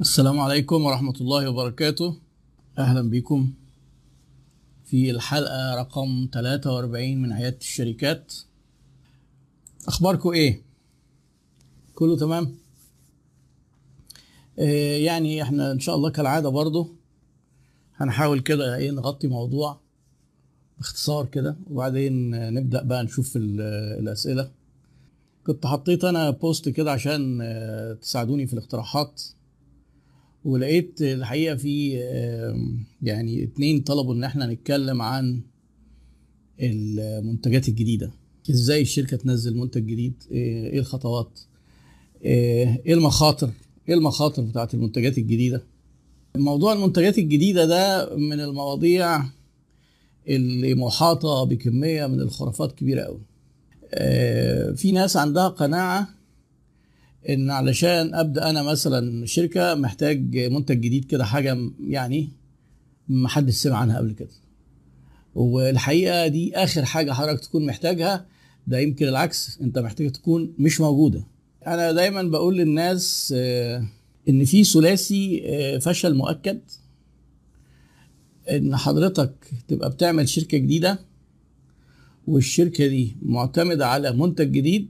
السلام عليكم ورحمة الله وبركاته أهلا بكم في الحلقة رقم 43 من عيادة الشركات أخباركم إيه؟ كله تمام؟ آه يعني إحنا إن شاء الله كالعادة برضو هنحاول كده إيه نغطي موضوع باختصار كده وبعدين نبدأ بقى نشوف ال- الأسئلة كنت حطيت أنا بوست كده عشان آه، تساعدوني في الاقتراحات ولقيت الحقيقة في يعني اتنين طلبوا إن إحنا نتكلم عن المنتجات الجديدة. إزاي الشركة تنزل منتج جديد؟ إيه إيه الخطوات؟ إيه إيه المخاطر؟ إيه المخاطر بتاعت المنتجات الجديدة؟ موضوع المنتجات الجديدة ده من المواضيع اللي محاطة بكمية من الخرافات كبيرة قوي آه، في ناس عندها قناعة إن علشان أبدأ أنا مثلا شركة محتاج منتج جديد كده حاجة يعني ما حدش سمع عنها قبل كده. والحقيقة دي آخر حاجة حضرتك تكون محتاجها ده يمكن العكس أنت محتاج تكون مش موجودة. أنا دايما بقول للناس آه، إن في ثلاثي آه، فشل مؤكد. إن حضرتك تبقى بتعمل شركة جديدة والشركة دي معتمدة على منتج جديد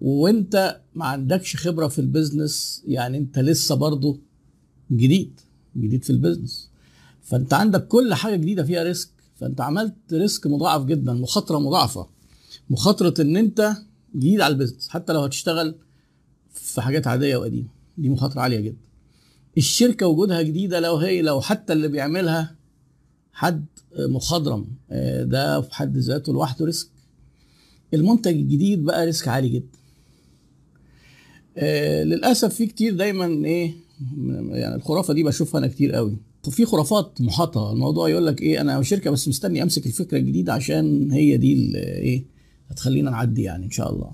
وانت ما عندكش خبرة في ال business يعني انت لسه برضه جديد جديد في ال business. فانت عندك كل حاجة جديدة فيها risk. فانت عملت risk مضاعف جدا مخاطرة مضاعفة. مخاطرة إن انت جديد على ال business. حتى لو هتشتغل في حاجات عادية وقديمة. دي مخاطرة عالية جدا. الشركة وجودها جديدة لو هي لو حتى اللي بيعملها حد مخضرم آه، ده في حد ذاته لوحده risk. المنتج الجديد بقى risk عالي جدا. آه، للأسف في كتير دايما إيه يعني الخرافة دي بشوفها أنا كتير قوي. في خرافات محاطة. الموضوع يقول لك إيه أنا شركة بس مستني أمسك الفكرة الجديدة عشان هي دي إيه هتخلينا نعدي يعني إن شاء الله.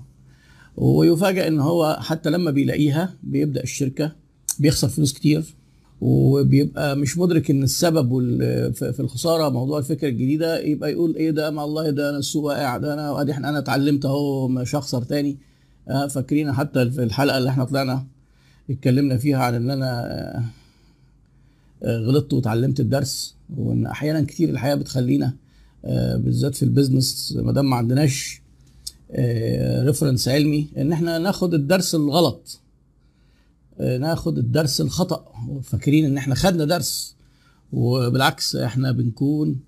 ويفاجئ إن هو حتى لما بيلاقيها بيبدأ الشركة بيخسر فلوس كتير وبيبقى مش مدرك إن السبب في الخسارة موضوع الفكرة الجديدة يبقى يقول إيه ده ما الله ده أنا السوق واقع ده أنا وأدي إحنا أنا اتعلمت أهو مش هخسر تاني. فاكرين حتى في الحلقة اللي إحنا طلعنا اتكلمنا فيها عن إن أنا آه، آه، غلطت وتعلمت الدرس وإن أحيانا كتير الحياة بتخلينا آه، بالذات في ال business ما دام ما عندناش reference علمي إن إحنا ناخد الدرس الغلط آه، ناخد الدرس الخطأ. وفاكرين إن إحنا خدنا درس وبالعكس إحنا بنكون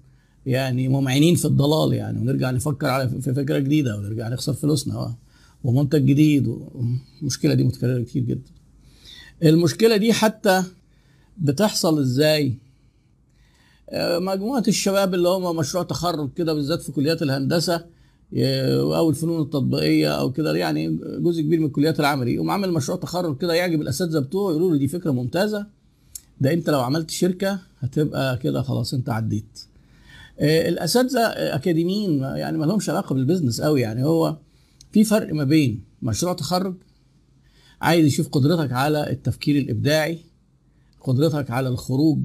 يعني ممعنين في الضلال يعني ونرجع نفكر على في فكرة جديدة ونرجع نخسر فلوسنا. ومنتج جديد والمشكلة دي متكررة كتير جدا. المشكلة دي حتى بتحصل إزاي؟ آه، مجموعة الشباب اللي هم مشروع تخرج كده بالذات في كليات الهندسة آه، أو الفنون التطبيقية أو كده يعني جزء كبير من الكليات العملي يقوم عامل مشروع تخرج كده يعجب الأساتذة بتوعه يقولوا له دي فكرة ممتازة ده أنت لو عملت شركة هتبقى كده خلاص أنت عديت. آه، الأساتذة آه، أكاديميين يعني ما لهمش علاقة بالبزنس قوي يعني هو في فرق ما بين مشروع تخرج عايز يشوف قدرتك على التفكير الإبداعي قدرتك على الخروج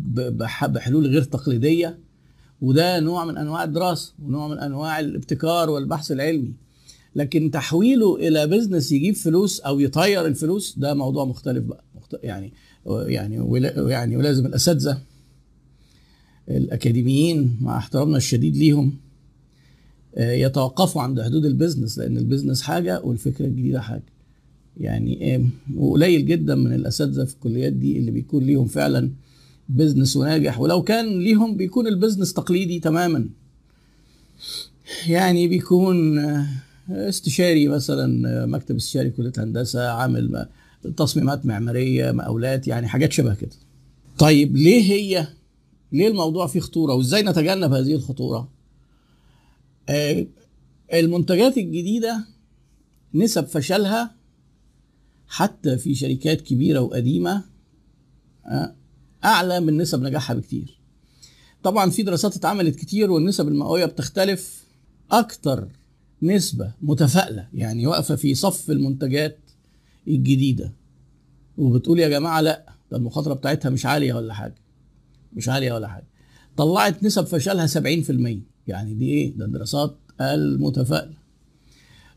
بحلول غير تقليدية وده نوع من أنواع الدراسة ونوع من أنواع الابتكار والبحث العلمي لكن تحويله إلى business يجيب فلوس أو يطير الفلوس ده موضوع مختلف بقى. يعني يعني يعني ولازم الأساتذة الأكاديميين مع احترامنا الشديد ليهم يتوقفوا عند حدود ال business لأن ال business حاجة والفكرة الجديدة حاجة. يعني آه، وقليل جدا من الأساتذة في الكليات دي اللي بيكون ليهم فعلا business وناجح ولو كان ليهم بيكون ال business تقليدي تماما. يعني بيكون آه، استشاري مثلا آه، مكتب استشاري كلية هندسة عامل تصميمات معمارية مقاولات يعني حاجات شبه كده. طيب ليه هي ليه الموضوع فيه خطورة وإزاي نتجنب هذه الخطورة؟ آه، المنتجات الجديدة نسب فشلها حتى في شركات كبيرة وقديمة آه، أعلى من نسب نجاحها بكتير. طبعا في دراسات اتعملت كتير والنسب المئوية بتختلف أكتر نسبة متفائلة يعني واقفة في صف المنتجات الجديدة. وبتقول يا جماعة لا ده المخاطرة بتاعتها مش عالية ولا حاجة مش عالية ولا حاجة. طلعت نسب فشلها 70% يعني دي إيه؟ ده دراسات المتفائلة.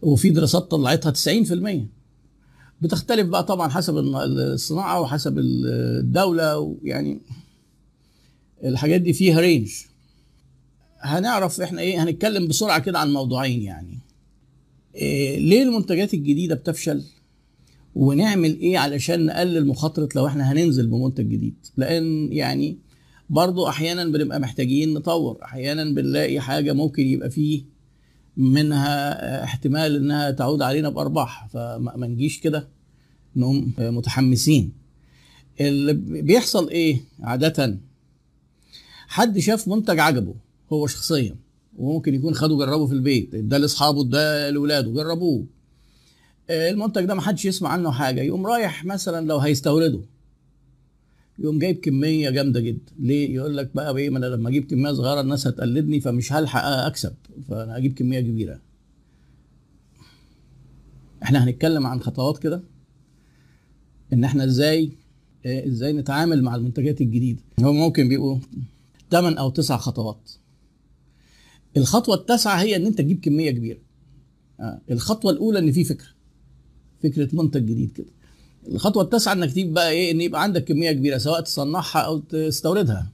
وفي دراسات طلعتها 90% بتختلف بقى طبعا حسب الصناعة وحسب الدولة يعني الحاجات دي فيها رينج هنعرف إحنا إيه؟ هنتكلم بسرعة كده عن موضوعين يعني. إيه ليه المنتجات الجديدة بتفشل؟ ونعمل إيه علشان نقلل مخاطرة لو إحنا هننزل بمنتج جديد؟ لأن يعني برضو أحيانا بنبقى محتاجين نطور أحيانا بنلاقي حاجة ممكن يبقى فيه منها احتمال إنها تعود علينا بأرباح فما نجيش كده نقوم متحمسين. اللي بيحصل إيه عادة؟ حد شاف منتج عجبه هو شخصيا وممكن يكون خده جربه في البيت ده لأصحابه ده لاولاده جربوه. المنتج ده ما حدش يسمع عنه حاجة يقوم رايح مثلا لو هيستورده يقوم جايب كمية جامدة جدا. ليه؟ يقول لك بقى إيه ما أنا لما أجيب كمية صغيرة الناس هتقلدني فمش هلحق أكسب فأنا أجيب كمية كبيرة. إحنا هنتكلم عن خطوات كده إن إحنا إزاي إزاي نتعامل مع المنتجات الجديدة. هو ممكن بيبقوا 8 أو 9 خطوات. الخطوة التاسعة هي إن أنت تجيب كمية كبيرة. آه. الخطوة الأولى إن في فكرة فكرة منتج جديد كده. الخطوة التاسعة إنك تجيب بقى إيه إن يبقى عندك كمية كبيرة سواء تصنعها أو تستوردها.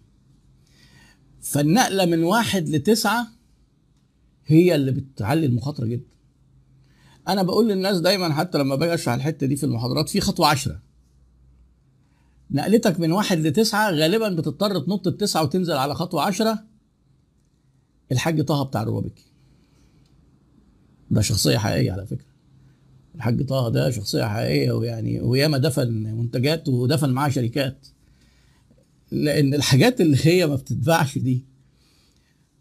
فالنقلة من واحد لتسعة هي اللي بتعلي المخاطرة جدا. أنا بقول للناس دايما حتى لما باجي أشرح الحتة دي في المحاضرات في خطوة عشرة. نقلتك من واحد لتسعة غالبا بتضطر تنط التسعة وتنزل على خطوة عشرة. الحاج طه بتاع الروبيكي ده شخصية حقيقية على فكرة. الحاج طه ده شخصية حقيقية ويعني وياما دفن منتجات ودفن معاه شركات. لأن الحاجات اللي هي ما بتتباعش دي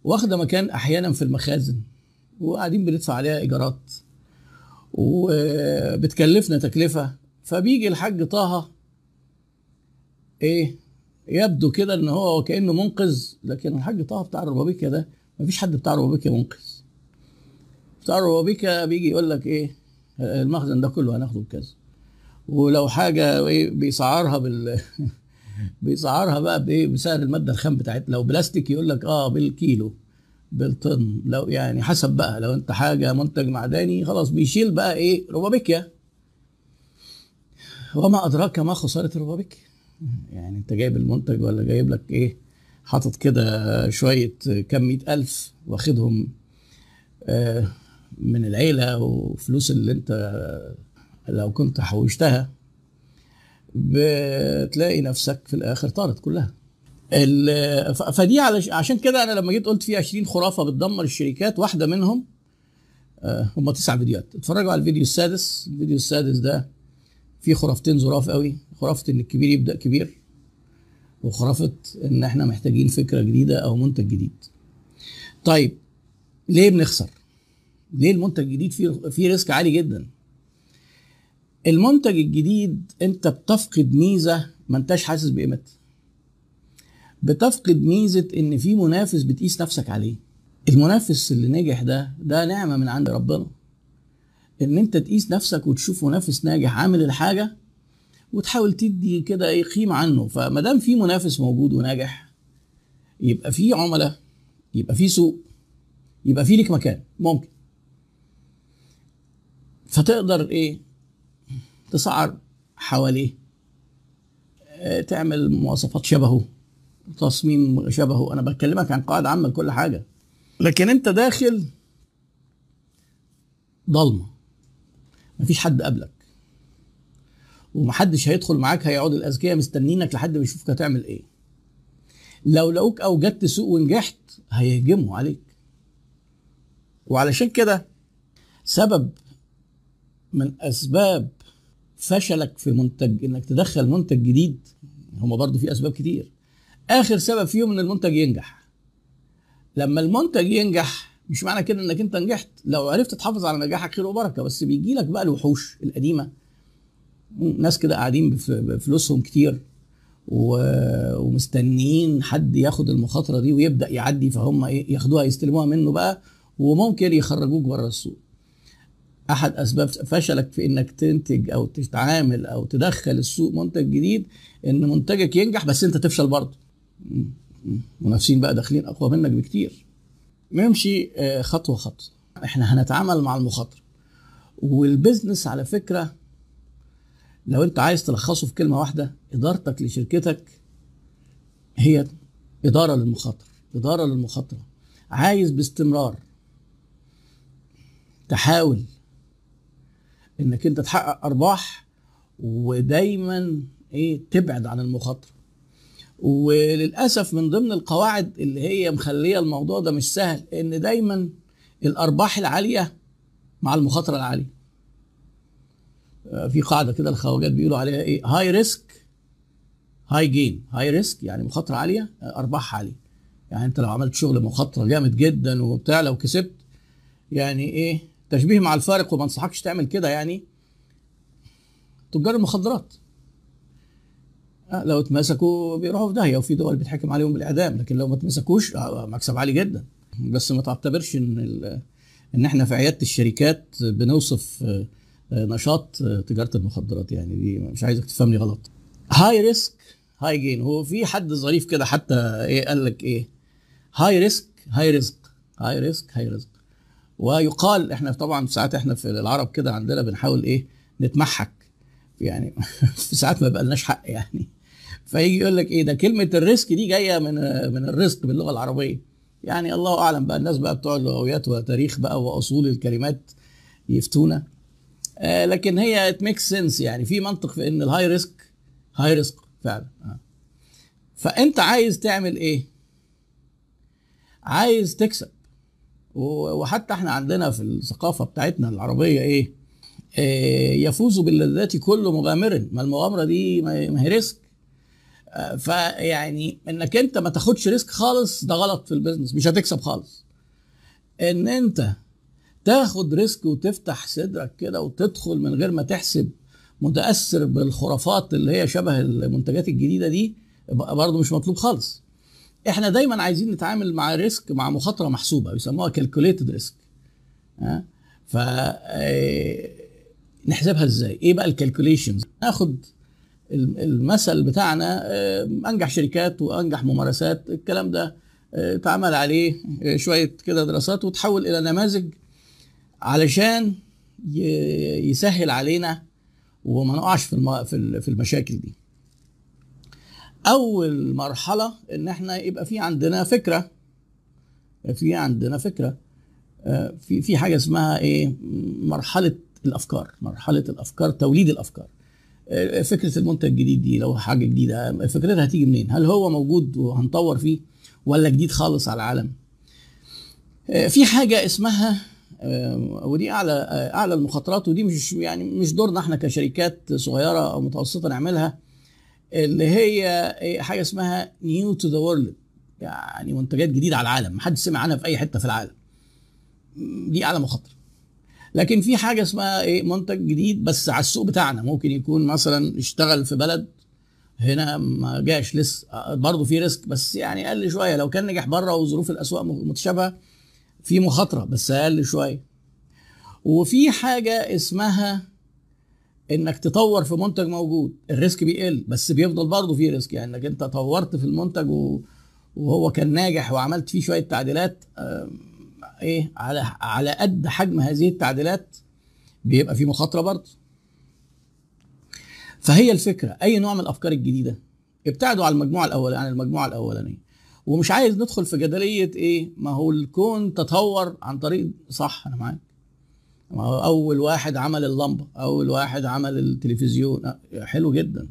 واخدة مكان أحيانا في المخازن وقاعدين بندفع عليها إيجارات وبتكلفنا تكلفة. فبيجي الحاج طه إيه يبدو كده إن هو كأنه منقذ لكن الحاج طه بتاع الربابيكا ده مفيش حد بتاع الربابيكا منقذ. بتاع الربابيكا بيجي يقول لك إيه المخزن ده كله هناخده بكذا. ولو حاجة إيه بيسعرها بال بيسعرها بقى بإيه بسعر المادة الخام بتاعتها لو بلاستيك يقول لك آه بالكيلو بالطن. لو يعني حسب بقى لو أنت حاجة منتج معدني خلاص بيشيل بقى إيه ربابيكيا وما أدراك ما خسارة الربابيكيا يعني أنت جايب المنتج ولا جايب لك إيه حاطط كده شوية كم مئة ألف واخدهم آه من العيلة وفلوس اللي انت لو كنت حوشتها بتلاقي نفسك في الآخر طارت كلها. فدي عشان كده أنا لما جيت قلت في 20 خرافة بتدمر الشركات واحدة منهم آه هم تسع فيديوهات. اتفرجوا على الفيديو السادس. الفيديو السادس ده فيه خرافتين ظراف قوي. خرافة إن الكبير يبدأ كبير وخرافة إن إحنا محتاجين فكرة جديدة أو منتج جديد. طيب ليه بنخسر؟ ليه المنتج الجديد فيه فيه ريسك عالي جدا؟ المنتج الجديد انت بتفقد ميزة ما انتش حاسس بقيمتها. بتفقد ميزة ان في منافس بتقيس نفسك عليه. المنافس اللي نجح ده ده نعمة من عند ربنا. ان انت تقيس نفسك وتشوف منافس ناجح عامل الحاجة وتحاول تدي كده إيه قيمة عنه. فما دام في منافس موجود وناجح يبقى في عملاء يبقى في سوق يبقى في ليك مكان. ممكن. فتقدر إيه؟ تسعر حواليه. تعمل مواصفات شبهه تصميم شبهه. أنا بكلمك عن قواعد عامة لكل حاجة. لكن أنت داخل ضلمة. مفيش حد قبلك. ومحدش هيدخل معاك هيقعد الأذكياء مستنينك لحد ما يشوفك هتعمل إيه. لو لقوك اوجدت سوق ونجحت هيهجموا عليك. وعلشان كده سبب من أسباب فشلك في منتج إنك تدخل منتج جديد. هما برضو في أسباب كتير. آخر سبب فيهم إن المنتج ينجح. لما المنتج ينجح مش معنى كده إنك أنت نجحت. لو عرفت تحافظ على نجاحك خير وبركة. بس بيجي لك بقى الوحوش القديمة. ناس كده قاعدين بفلوسهم كتير. ومستنيين حد ياخد المخاطرة دي ويبدأ يعدي فهم إيه ياخدوها يستلموها منه بقى. وممكن يخرجوك بره السوق. أحد أسباب فشلك في إنك تنتج أو تتعامل أو تدخل السوق منتج جديد إن منتجك ينجح بس أنت تفشل برضه. منافسين بقى داخلين أقوى منك بكتير. نمشي خطوة خطوة. إحنا هنتعامل مع المخاطره والبزنس على فكرة لو أنت عايز تلخصه في كلمة واحدة إدارتك لشركتك هي إدارة للمخاطر إدارة للمخاطرة. عايز باستمرار تحاول إنك أنت تحقق أرباح ودايما إيه تبعد عن المخاطرة. وللأسف من ضمن القواعد اللي هي مخلية الموضوع ده مش سهل إن دايما الأرباح العالية مع المخاطرة العالية. في قاعدة كده الخواجات بيقولوا عليها إيه high risk high gain high risk يعني مخاطرة عالية أرباح عالية. يعني أنت لو عملت شغل مخاطرة جامد جدا وبتاع لو كسبت يعني إيه تشبيه مع الفارق وما انصحكش تعمل كده يعني. تجار المخدرات. لو اتمسكوا بيروحوا في داهية وفي دول بيتحكم عليهم بالإعدام لكن لو ما اتمسكوش مكسب عالي جدا. بس ما تعتبرش إن إن إحنا في عيادة الشركات بنوصف نشاط تجارة المخدرات يعني. دي مش عايزك تفهمني غلط. high risk high gain هو في حد ظريف كده حتى إيه قال لك إيه؟ high risk high رزق high risk high رزق ويقال إحنا طبعا ساعات إحنا في العرب كده عندنا بنحاول إيه نتمحك. يعني في ساعات ما بقالناش حق يعني. فيجي يقول لك إيه ده كلمة ال risk دي جاية من من الرزق باللغة العربية. يعني الله أعلم بقى الناس بقى بتوع اللغويات وتاريخ بقى وأصول الكلمات يفتونا. آه لكن هي it make sense يعني. في منطق في إن ال high risk high رزق فعلا. آه. فأنت عايز تعمل إيه؟ عايز تكسب. وحتى إحنا عندنا في الثقافة بتاعتنا العربية إيه, إيه يفوز باللذات كل مغامر ما المغامرة دي ما هي risk. آه فيعني انك انت ما تاخدش risk خالص ده غلط في ال business مش هتكسب خالص. ان انت تاخد risk وتفتح صدرك كده وتدخل من غير ما تحسب متأثر بالخرافات اللي هي شبه المنتجات الجديدة دي برضه مش مطلوب خالص. إحنا دايما عايزين نتعامل مع risk مع مخاطرة محسوبة بيسموها calculated risk ها؟ ف نحسبها إزاي؟ إيه بقى ال calculations ناخد المثل بتاعنا انجح شركات وانجح ممارسات الكلام ده اتعمل عليه شوية كده دراسات وتحول إلى نماذج علشان يسهل علينا وما نقعش في في المشاكل دي. أول مرحلة إن إحنا يبقى في عندنا فكرة. في عندنا فكرة. في في حاجة اسمها إيه؟ مرحلة الأفكار. مرحلة الأفكار توليد الأفكار. فكرة المنتج الجديد دي لو حاجة جديدة فكرتها هتيجي منين؟ هل هو موجود وهنطور فيه ولا جديد خالص على العالم؟ في حاجة اسمها ودي أعلى أعلى المخاطرات ودي مش يعني مش دورنا إحنا كشركات صغيرة أو متوسطة نعملها. اللي هي حاجة اسمها new to the world يعني منتجات جديدة على العالم. ما حدش سمع عنها في أي حتة في العالم. دي أعلى مخاطرة. لكن في حاجة اسمها إيه؟ منتج جديد بس على السوق بتاعنا. ممكن يكون مثلا اشتغل في بلد هنا ما جاش لسه. برضه في risk بس يعني أقل شوية. لو كان نجح بره وظروف الأسواق متشابهة في مخاطرة بس أقل شوية. وفي حاجة اسمها انك تطور في منتج موجود ال risk بيقل بس بيفضل برضه فيه risk. يعني انك انت طورت في المنتج وهو كان ناجح وعملت فيه شوية تعديلات إيه على على قد حجم هذه التعديلات بيبقى في مخاطرة برضه. فهي الفكرة أي نوع من الأفكار الجديدة ابتعدوا عن المجموعة الاولانيه عن المجموعة الأولانية. ومش عايز ندخل في جدلية إيه ما هو الكون تطور عن طريق صح أنا معاك. أول واحد عمل اللمبة أول واحد عمل التلفزيون. حلو جدا.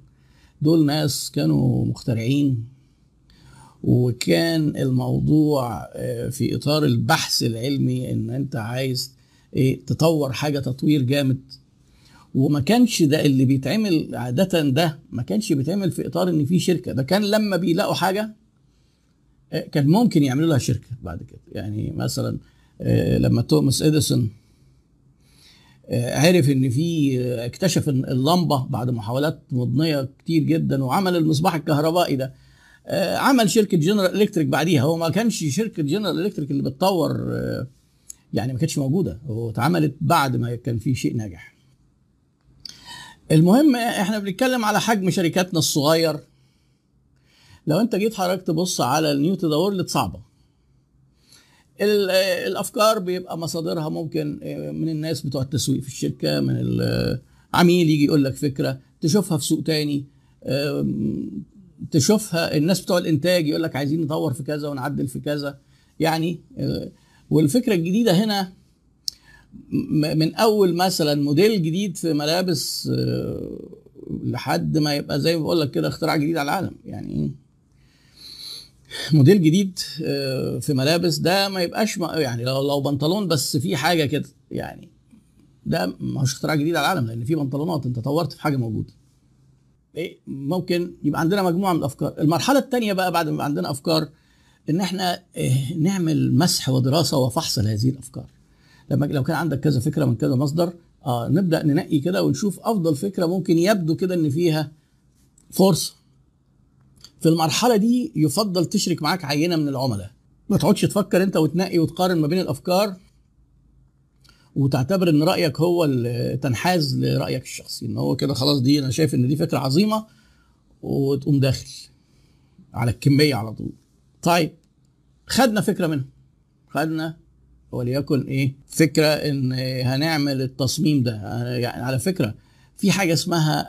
دول ناس كانوا مخترعين وكان الموضوع في إطار البحث العلمي إن أنت عايز إيه تطور حاجة تطوير جامد. وما كانش ده اللي بيتعمل عادة ده ما كانش بيتعمل في إطار إن في شركة. ده كان لما بيلاقوا حاجة كان ممكن يعملوا لها شركة بعد كده. يعني مثلا لما توماس إديسون عرف إن في اكتشف إن اللمبة بعد محاولات مضنية كتير جدا وعمل المصباح الكهربائي ده. عمل شركة جنرال الكتريك بعديها. هو ما كانش شركة جنرال الكتريك اللي بتطور يعني ما كانتش موجودة. هو اتعملت بعد ما كان في شيء ناجح. المهم إحنا بنتكلم على حجم شركاتنا الصغير. لو أنت جيت حضرتك تبص على ال new to the world صعبة. الأفكار بيبقى مصادرها ممكن من الناس بتوع التسويق في الشركة من العميل يجي يقول لك فكرة تشوفها في سوق تاني تشوفها الناس بتوع الإنتاج يقول لك عايزين نطور في كذا ونعدل في كذا يعني آه، والفكرة الجديدة هنا من أول مثلا موديل جديد في ملابس آه، لحد ما يبقى زي ما بقول لك كده اختراع جديد على العالم يعني؟ موديل جديد آه، في ملابس ده ما يبقاش يعني لو لو بنطلون بس في حاجة كده يعني ده هوش اختراع جديد على العالم لأن في بنطلونات انت طورت في حاجة موجودة. إيه ممكن يبقى عندنا مجموعة من الأفكار. المرحلة الثانية بقى بعد ما يبقى عندنا أفكار إن إحنا إيه، نعمل مسح ودراسة وفحص لهذه الأفكار. لما لو كان عندك كذا فكرة من كذا مصدر آه نبدأ ننقي كده ونشوف أفضل فكرة ممكن يبدو كده إن فيها فرصة. في المرحلة دي يفضل تشرك معاك عينة من العملاء. ما تقعدش تفكر انت وتنقي وتقارن ما بين الأفكار وتعتبر إن رأيك هو تنحاز لرأيك الشخصي. إن هو كده خلاص دي أنا شايف إن دي فكرة عظيمة وتقوم داخل على الكمية على طول. طيب خدنا فكرة منها. خدنا وليكن إيه فكرة إن هنعمل التصميم ده. يعني على فكرة في حاجة اسمها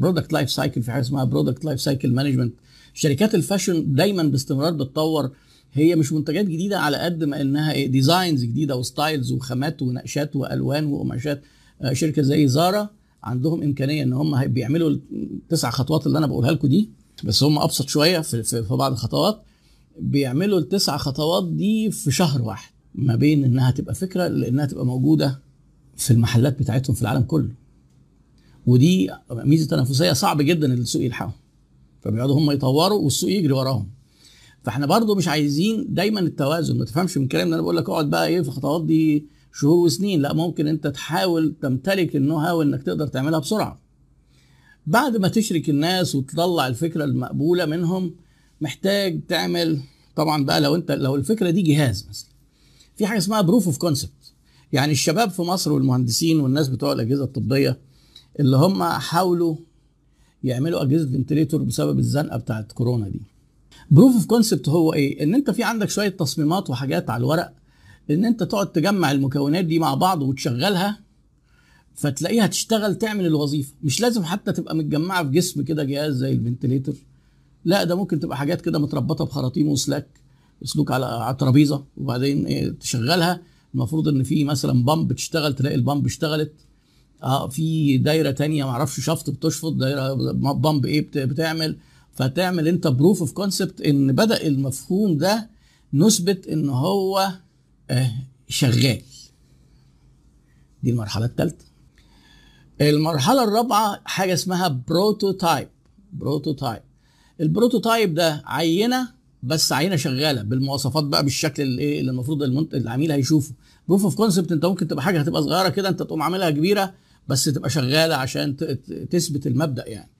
product life cycle في حاجة اسمها product life cycle management شركات ال fashion دايما باستمرار بتطور. هي مش منتجات جديدة على قد ما إنها إيه designs جديدة و styles وخامات ونقشات وألوان وقماشات. آه، شركة زي زارا عندهم إمكانية إن هم بيعملوا التسع خطوات اللي أنا بقولها لكم دي بس هم أبسط شوية في, في, في بعض الخطوات. بيعملوا التسع خطوات دي في شهر واحد ما بين إنها تبقى فكرة لإنها تبقى موجودة في المحلات بتاعتهم في العالم كله. ودي ميزة تنافسية صعب جدا إن السوق يلحقهم. فبيقعدوا هم يطوروا والسوق يجري وراهم. فإحنا برضو مش عايزين دايما التوازن. ما تفهمش من الكلام ده أنا بقول لك اقعد بقى إيه في الخطوات دي شهور وسنين. لا ممكن أنت تحاول تمتلك النو هاو إنك تقدر تعملها بسرعة. بعد ما تشرك الناس وتطلع الفكرة المقبولة منهم محتاج تعمل طبعا بقى لو أنت لو الفكرة دي جهاز مثلا. في حاجة اسمها proof of concept يعني الشباب في مصر والمهندسين والناس بتوع الأجهزة الطبية اللي هم حاولوا يعملوا اجهزه ventilator بسبب الزنقة بتاعت كورونا دي. proof of concept هو إيه؟ إن أنت في عندك شوية تصميمات وحاجات على الورق إن أنت تقعد تجمع المكونات دي مع بعض وتشغلها فتلاقيها تشتغل تعمل الوظيفة. مش لازم حتى تبقى متجمعة في جسم كده جهاز زي ال ventilator لا ده ممكن تبقى حاجات كده متربطة بخراطيم وسلاك سلوك على على ترابيزه وبعدين إيه تشغلها. المفروض إن في مثلا pump تشتغل تلاقي ال pump اشتغلت. آه في دايرة تانية معرفش شفط بتشفط دايرة pump إيه بت- بتعمل. فتعمل أنت proof of concept إن بدأ المفهوم ده نثبت إن هو آه شغال. دي المرحلة الثالثه المرحلة الرابعة حاجة اسمها prototype prototype ال prototype ده عينة بس عينة شغالة بالمواصفات بقى بالشكل اللي اللي المفروض. العميل هيشوفه. proof of concept أنت ممكن تبقى حاجة هتبقى صغيرة كده أنت تقوم عاملها كبيرة بس تبقى شغالة عشان تثبت المبدأ يعني.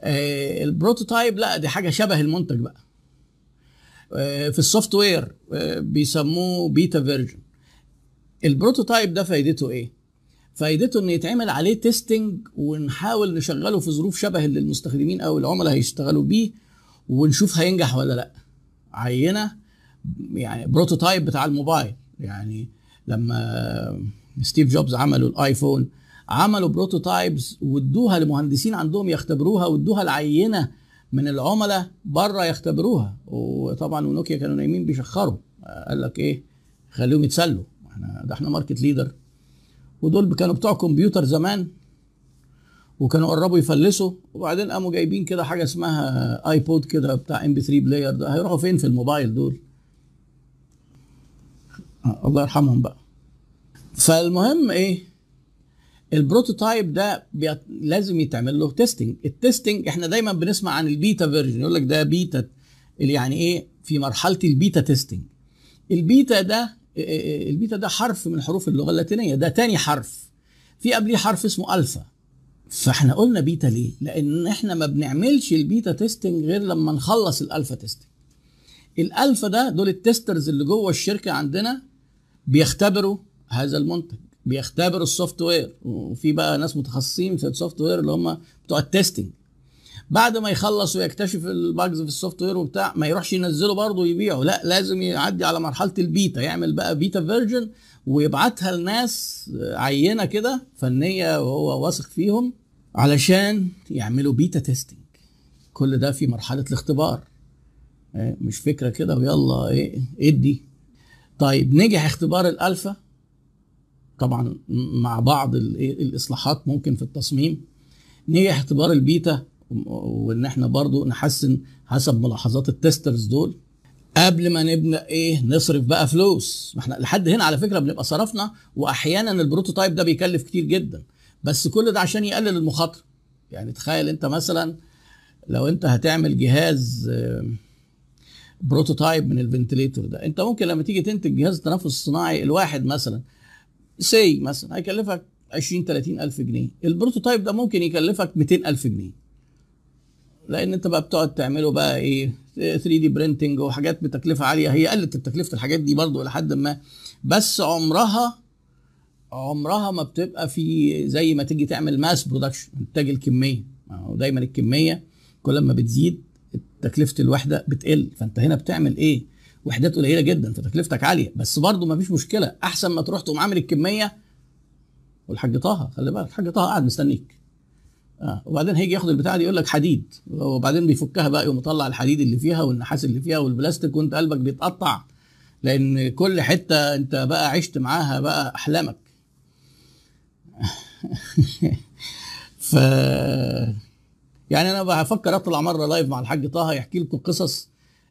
آه ال prototype لا دي حاجة شبه المنتج بقى. آه في ال software آه بيسموه beta version. ال prototype ده فايدته إيه؟ فايدته إن يتعمل عليه testing ونحاول نشغله في ظروف شبه اللي المستخدمين أو العملاء هيشتغلوا بيه ونشوف هينجح ولا لأ. عينة يعني prototype بتاع الموبايل. يعني لما ستيف جوبز عملوا ال iPhone عملوا prototypes وادوها لمهندسين عندهم يختبروها وادوها العينه من العملاء بره يختبروها. وطبعا ونوكيا كانوا نايمين بيشخروا. قال لك إيه؟ خليهم يتسلوا. إحنا ده إحنا market leader ودول كانوا بتوع كمبيوتر زمان. وكانوا قربوا يفلسوا. وبعدين قاموا جايبين كده حاجة اسمها iPod كده بتاع MP3 player ده. هيروحوا فين في الموبايل دول؟ آه الله يرحمهم بقى. فالمهم إيه؟ ال prototype ده بيت... لازم يتعمل له testing ال testing إحنا دايما بنسمع عن ال beta version يقول لك ده بيتا اللي يعني إيه؟ في مرحلة ال beta testing ال beta ده البيتا ده حرف من حروف اللغة اللاتينية. ده تاني حرف. في قبليه حرف اسمه ألفا. فاحنا قلنا بيتا ليه؟ لأن إحنا ما بنعملش ال beta testing غير لما نخلص ال alpha testing ال alpha ده دول ال testers اللي جوه الشركة عندنا بيختبروا هذا المنتج بيختبروا ال software. وفي بقى ناس متخصصين في ال software اللي هم بتوع ال testing. بعد ما يخلص ويكتشف ال bugs في ال software وبتاع ما يروحش ينزله برضه ويبيعه. لا لازم يعدي على مرحلة البيتا. يعمل بقى beta version ويبعتها لناس عينة كده فنية وهو واثق فيهم علشان يعملوا beta testing كل ده في مرحلة الاختبار. إيه، مش فكرة كده ويلا إيه إدي. طيب نجح اختبار الألفا. طبعا مع بعض الإصلاحات ممكن في التصميم. نجح اختبار البيتا وإن إحنا برضو نحسن حسب ملاحظات ال testers دول. قبل ما نبدأ إيه نصرف بقى فلوس. ما إحنا لحد هنا على فكرة بنبقى صرفنا واحيانا ال prototype ده بيكلف كتير جدا. بس كل ده عشان يقلل المخاطرة. يعني تخيل أنت مثلا لو أنت هتعمل جهاز prototype من ال ventilator ده. أنت ممكن لما تيجي تنتج جهاز التنفس الصناعي الواحد مثلا say مثلا هيكلفك 20 30 ألف جنيه. ال prototype ده ممكن يكلفك 200 ألف جنيه. لأن أنت بقى بتقعد تعمله بقى إيه 3D printing وحاجات بتكلفة عالية. هي قلت تكلفه الحاجات دي برضو إلى حد ما. بس عمرها عمرها ما بتبقى في زي ما تيجي تعمل mass production انتاج الكمية. دايما الكمية كل ما بتزيد تكلفه الوحده بتقل. فأنت هنا بتعمل إيه؟ وحدات قليلة جدا فتكلفتك عالية. بس برضه ما فيش مشكلة. أحسن ما تروح تقوم عامل الكمية والحاج طه خلي بالك. الحاج طه قاعد مستنيك. آه. وبعدين هيجي ياخد البتاعة دي يقول لك حديد. وبعدين بيفكها بقى يقوم مطلع الحديد اللي فيها والنحاس اللي فيها والبلاستيك وانت قلبك بيتقطع. لأن كل حتة انت بقى عشت معاها بقى أحلامك. ف يعني أنا بفكر أطلع مرة لايف مع الحاج طه يحكي لكم قصص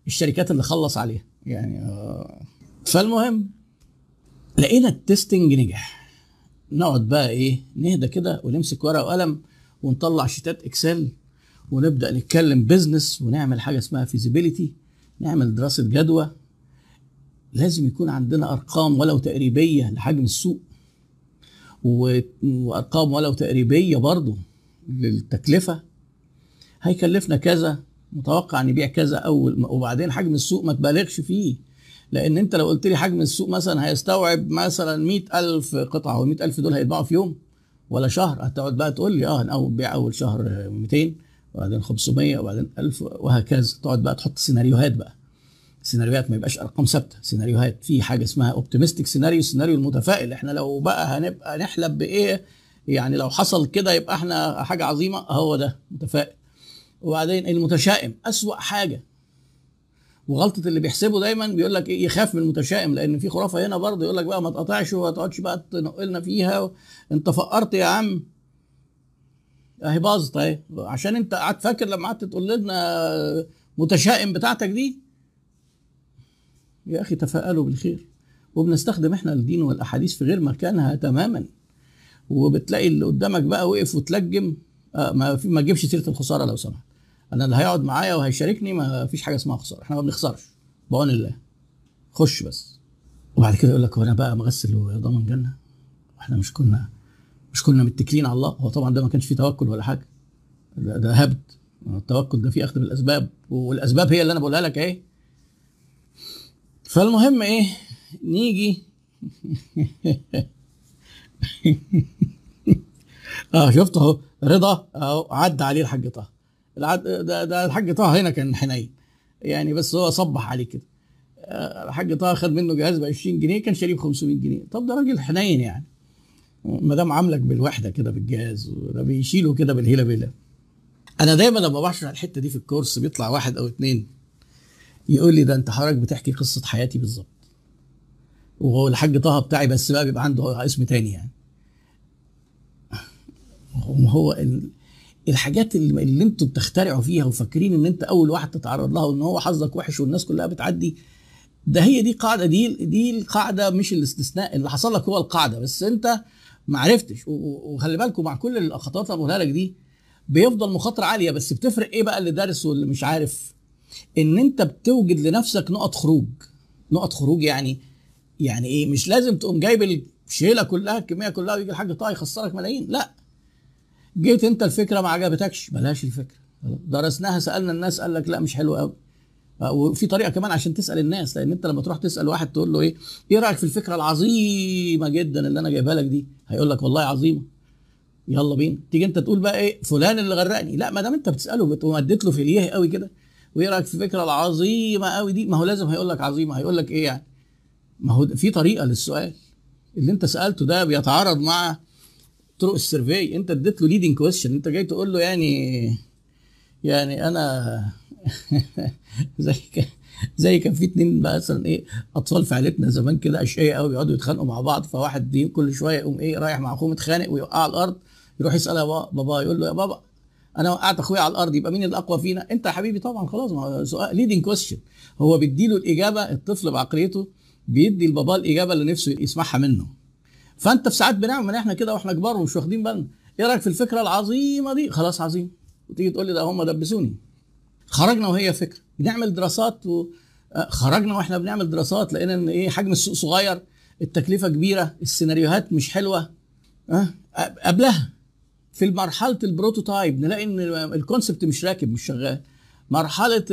الشركات اللي خلص عليها. يعني آه. فالمهم لقينا ال testing نجح. نقعد بقى إيه نهدى كده ونمسك ورقة وقلم ونطلع شيتات Excel ونبدأ نتكلم business ونعمل حاجة اسمها feasibility نعمل دراسة جدوى. لازم يكون عندنا أرقام ولو تقريبية لحجم السوق وأرقام ولو تقريبية برضه للتكلفة. هيكلفنا كذا متوقع نبيع كذا اول وبعدين حجم السوق ما تبالغش فيه. لأن انت لو قلت لي حجم السوق مثلا هيستوعب مثلا مئة ألف قطعة وال ألف دول هيتباعوا في يوم ولا شهر هتقعد بقى تقول لي آه اول بيع أول شهر 200 وبعدين 500 وبعدين 1000 وهكذا. تقعد بقى تحط سيناريوهات بقى. سيناريوهات ما يبقاش أرقام ثابتة. سيناريوهات في حاجة اسمها optimistic scenario السيناريو المتفائل. إحنا لو بقى هنبقى نحلب بإيه؟ يعني لو حصل كده يبقى إحنا حاجة عظيمة. هو ده متفائل. وبعدين المتشائم أسوأ حاجة. وغلطة اللي بيحسبه دايما بيقول لك إيه يخاف من المتشائم لأن في خرافة هنا برضه يقول لك بقى ما تقطعش وما تقعدش بقى تنقلنا فيها. أنت فقرت يا عم. أهي باظت أهي. عشان أنت قعدت فاكر لما قعدت تقول لنا متشائم بتاعتك دي؟ يا أخي تفائلوا بالخير. وبنستخدم إحنا الدين والأحاديث في غير مكانها تماما. وبتلاقي اللي قدامك بقى وقف وتلجم. آه ما في ما تجيبش سيرة الخسارة لو سمحت. أنا اللي هيقعد معايا وهيشاركني ما فيش حاجة اسمها خسارة. إحنا ما بنخسرش. بعون الله خش بس. وبعد كده يقول لك هو أنا بقى مغسل وضامن جنة؟ وإحنا مش كنا مش كنا متكلين على الله. هو طبعا ده ما كانش فيه توكل ولا حاجة. ده, ده هبد. التوكل ده فيه أخذ بالاسباب والأسباب هي اللي أنا بقولها لك أهي. فالمهم إيه؟ نيجي. آه شفت أهو. رضا أهو عدى عليه الحاج طه. العد... ده, ده الحاج طه هنا كان حنين. يعني بس هو صبح عليه كده. آه، الحاج طه خد منه جهاز ب 20 جنيه كان شاريه ب 500 جنيه. طب ده راجل حنين يعني. ما دام عاملك بالوحدة كده بالجهاز وده بيشيله كده بالهيلة بيلا أنا دايما لما بشرح الحتة دي في الكورس بيطلع واحد أو اتنين يقول لي ده أنت حضرتك بتحكي قصة حياتي بالظبط. وهو الحاج طه بتاعي بس بقى بيبقى عنده اسم تاني يعني. هو الحاجات اللي, اللي أنتوا بتخترعوا فيها وفاكرين ان انت اول واحد تتعرض لها وان هو حظك وحش والناس كلها بتعدي ده هي دي قاعدة دي دي القاعدة مش الاستثناء اللي حصل لك هو القاعدة بس انت ما عرفتش. وخلي بالكم مع كل الخطوات اللي بقولها لك دي بيفضل مخاطرة عالية بس بتفرق إيه بقى اللي دارس واللي مش عارف؟ ان انت بتوجد لنفسك نقط خروج. نقط خروج يعني يعني إيه؟ مش لازم تقوم جايب الشيلة كلها الكمية كلها ويجي الحاج طه يخسرك ملايين لا. جيت انت الفكرة ما عجبتكش؟ بلاش الفكرة. درسناها سألنا الناس قال لك لا مش حلو قوي. وفي طريقة كمان عشان تسأل الناس لأن انت لما تروح تسأل واحد تقول له إيه؟ إيه رأيك في الفكرة العظيمة جدا اللي أنا جايبها لك دي؟ هيقول لك والله عظيمة. يلا بينا. تيجي انت تقول بقى إيه؟ فلان اللي غرقني. لا ما دام انت بتسأله ومديت له في اليه قوي كده وإيه رأيك في الفكرة العظيمة قوي دي؟ ما هو لازم هيقول لك عظيمة. هيقول لك إيه يعني؟ ما هو في طريقة للسؤال. اللي انت سألته ده بيتعارض مع طرق ال survey. انت اديت له leading question انت جاي تقول له يعني يعني أنا زي زي كان في اتنين مثلا إيه أطفال في عيلتنا زمان كده أشقياء قوي بيقعدوا يتخانقوا مع بعض فواحد دي كل شوية يقوم إيه رايح مع أخوه متخانق ويوقع على الأرض يروح يسأل بابا بابا يقول له يا بابا أنا وقعت أخويا على الأرض يبقى مين الأقوى فينا؟ أنت يا حبيبي طبعا خلاص ما هو سؤال leading question هو بيديله الإجابة الطفل بعقليته بيدي لباباه الإجابة اللي نفسه يسمعها منه. فانت في ساعات بنعمل إحنا كده وإحنا كبار ومش واخدين بالنا. إيه رأيك في الفكرة العظيمة دي؟ خلاص عظيم. وتيجي تقول لي ده هم دبسوني. خرجنا وهي فكرة. بنعمل دراسات و... خرجنا وإحنا بنعمل دراسات لقينا إن إيه حجم السوق صغير التكلفة كبيرة السيناريوهات مش حلوة. أه؟ قبلها في مرحلة ال prototype نلاقي إن ال concept مش راكب مش شغال. مرحلة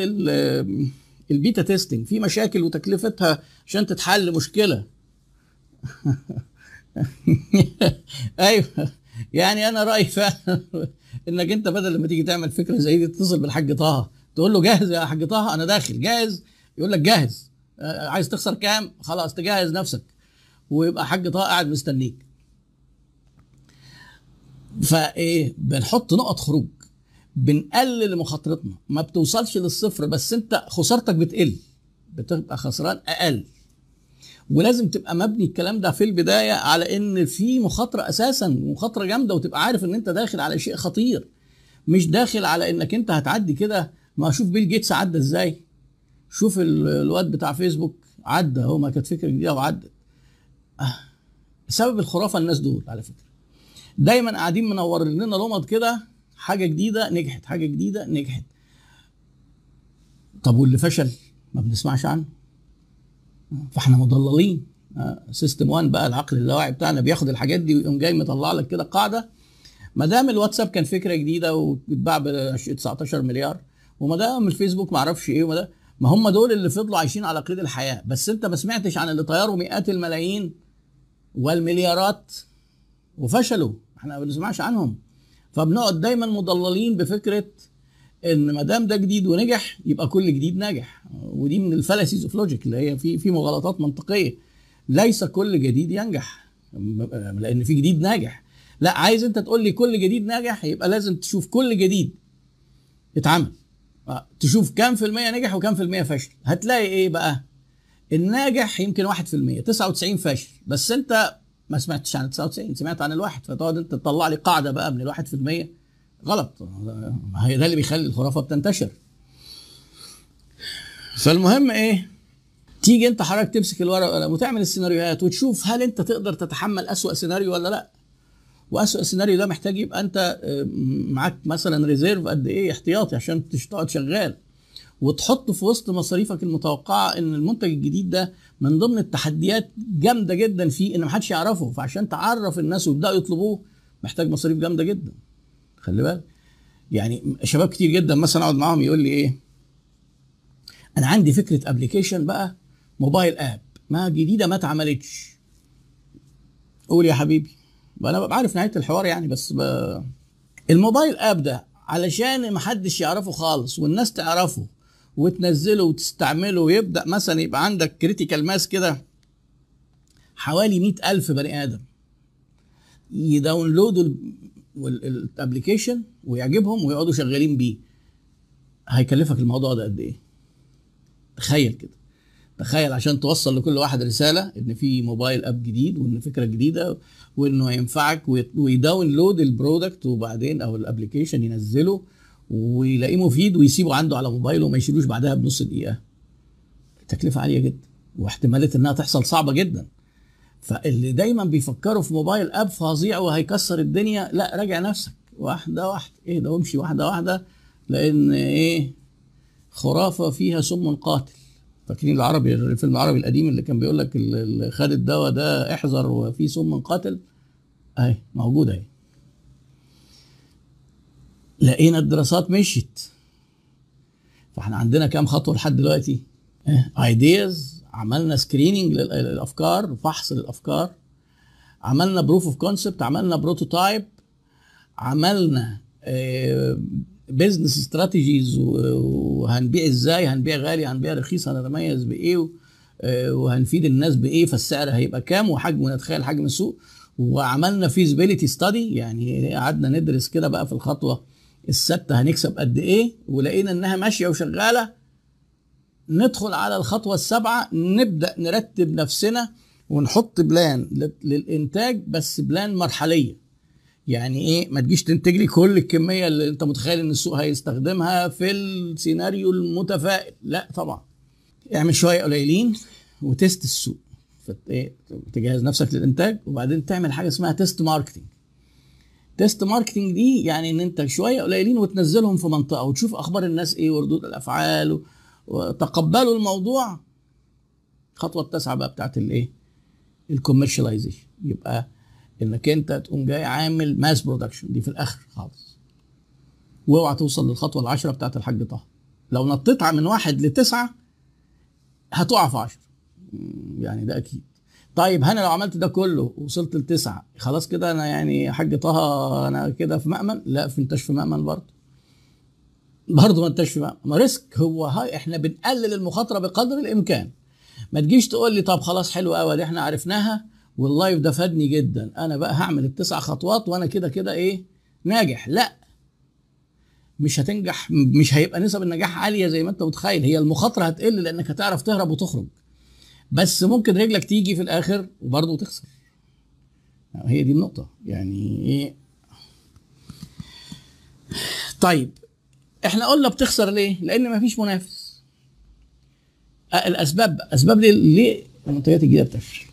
ال beta testing في مشاكل وتكلفتها عشان تتحل مشكلة. أيوه. يعني أنا رأيي فعلا إنك أنت بدل لما تيجي تعمل فكرة زي دي تتصل بالحاج طه. تقول له جاهز يا حاج طه؟ أنا داخل. جاهز؟ يقول لك جاهز. عايز تخسر كام؟ خلاص تجهز نفسك. ويبقى حاج طه قاعد مستنيك. فإيه؟ بنحط نقط خروج. بنقلل مخاطرتنا. ما بتوصلش للصفر بس أنت خسارتك بتقل. بتبقى خسران أقل. ولازم تبقى مبني الكلام ده في البداية على إن في مخاطرة أساسا مخاطره جامدة وتبقى عارف إن أنت داخل على شيء خطير. مش داخل على إنك أنت هتعدي كده. ما أشوف بيل جيتس عدى إزاي. شوف الواد بتاع فيسبوك عدى. هو ما كانت فكرة جديدة وعدت. آه. سبب الخرافة الناس دول على فكرة. دايما قاعدين منورين لنا لمض كده. حاجة جديدة نجحت حاجة جديدة نجحت. طب واللي فشل؟ ما بنسمعش عنه. فاحنا مضللين. system 1 بقى العقل اللاواعي بتاعنا بياخد الحاجات دي ويقوم جاي مطلع لك كده قاعدة. ما دام الواتساب كان فكرة جديدة واتباع ب 19 مليار وما دام الفيسبوك ما أعرفش إيه وما ده ما هم دول اللي فضلوا عايشين على قيد الحياة. بس انت ما سمعتش عن اللي طيروا مئات الملايين والمليارات وفشلوا. إحنا ما بنسمعش عنهم. فبنقعد دايما مضللين بفكرة إن ما دام ده جديد ونجح يبقى كل جديد ناجح. ودي من ال fallacies of logic اللي هي في في مغالطات منطقية. ليس كل جديد ينجح. لأن في جديد ناجح. لا عايز أنت تقول لي كل جديد ناجح يبقى لازم تشوف كل جديد اتعمل. تشوف كام في المية نجح وكام في المية فشل هتلاقي إيه بقى؟ الناجح يمكن 1% 99 فاشل. بس أنت ما سمعتش عن 99 سمعت عن الواحد فتقعد أنت تطلع لي قاعدة بقى من الواحد في المية. غلط. ده اللي بيخلي الخرافة بتنتشر. فالمهم إيه؟ تيجي أنت حضرتك تمسك الورقة والقلم وتعمل السيناريوهات وتشوف هل أنت تقدر تتحمل أسوأ سيناريو ولا لأ. وأسوأ سيناريو ده محتاج يبقى أنت معاك مثلا reserve قد إيه احتياطي عشان تقعد شغال. وتحط في وسط مصاريفك المتوقعة إن المنتج الجديد ده من ضمن التحديات جامدة جدا فيه إن محدش يعرفه. فعشان تعرف الناس ويبدأوا يطلبوه محتاج مصاريف جامدة جدا. خلي بالك. يعني شباب كتير جدا مثلا أقعد معاهم يقول لي إيه أنا عندي فكرة application بقى mobile app ما جديدة ما اتعملتش. قول يا حبيبي. أنا ببقى عارف نهاية الحوار يعني بس. ال mobile app ده علشان ما حدش يعرفه خالص والناس تعرفه وتنزله وتستعمله ويبدأ مثلا يبقى عندك critical mass كده حوالي مئة ألف بني آدم. ي download وا ال application ويعجبهم ويقعدوا شغالين بيه. هيكلفك الموضوع ده قد إيه؟ تخيل كده. تخيل عشان توصل لكل واحد رسالة إن في mobile app جديد وإن فكرة جديدة وإنه ينفعك وي download ال product وبعدين أو ال application ينزله ويلاقيه مفيد ويسيبه عنده على موبايله وما يشيلوش بعدها بنص دقيقة. تكلفة عالية جدا واحتمالية إنها تحصل صعبة جدا. فاللي دايما بيفكروا في mobile app فظيع وهيكسر الدنيا لا راجع نفسك. واحدة واحدة. إيه ده وامشي واحدة واحدة لأن إيه خرافة فيها سم قاتل. فاكرين العربي الفيلم العربي القديم اللي كان بيقول لك اللي خد الدواء ده احذر وفيه سم قاتل؟ أهي موجوده أهي. لقينا الدراسات مشيت. فإحنا عندنا كام خطوة لحد دلوقتي؟ ideas عملنا screening للأفكار فحص للأفكار. عملنا proof of concept عملنا prototype عملنا business strategies وهنبيع إزاي هنبيع غالي هنبيع رخيص هنتميز بإيه وهنفيد الناس بإيه فالسعر هيبقى كام وحجم نتخيل حجم السوق. وعملنا feasibility study يعني قعدنا ندرس كده بقى في الخطوة السادسه هنكسب قد إيه ولقينا إنها ماشية وشغالة. ندخل على الخطوة السابعة نبدأ نرتب نفسنا ونحط plan للإنتاج بس plan مرحلية. يعني إيه؟ ما تجيش تنتج لي كل الكمية اللي أنت متخيل إن السوق هيستخدمها في السيناريو المتفائل. لا طبعا. اعمل شوية قليلين و test السوق إيه؟ تجهز نفسك للإنتاج وبعدين تعمل حاجة اسمها test marketing test marketing دي يعني إن أنت شوية قليلين وتنزلهم في منطقة وتشوف أخبار الناس إيه وردود الأفعال وتقبلوا الموضوع. الخطوه التاسعة بقى بتاعت الايه؟ ال commercialization يبقى انك انت تقوم جاي عامل mass production دي في الآخر خالص. واوعى توصل للخطوة العشره بتاعت الحاج طه. لو نطيتها من واحد لتسعة هتقع في عشرة. يعني ده أكيد. طيب أنا لو عملت ده كله وصلت لتسعة خلاص كده أنا يعني حاج طه أنا كده في مأمن؟ لا ما انتش في مأمن برضه. برضه ما انتش ما ريسك هو هاي إحنا بنقلل المخاطرة بقدر الإمكان. ما تجيش تقول لي طب خلاص حلو قوي دي إحنا عرفناها واللايف ده فادني جدا. أنا بقى هعمل التسع خطوات وأنا كده كده إيه؟ ناجح. لا. مش هتنجح مش هيبقى نسب النجاح عالية زي ما أنت متخيل. هي المخاطرة هتقل لأنك هتعرف تهرب وتخرج. بس ممكن رجلك تيجي في الآخر وبرضه تخسر. هي دي النقطة. يعني إيه؟ طيب. إحنا قلنا بتخسر ليه؟ لأن مفيش منافس. الأسباب أسباب ليه, ليه المنتجات الجديدة بتفشل؟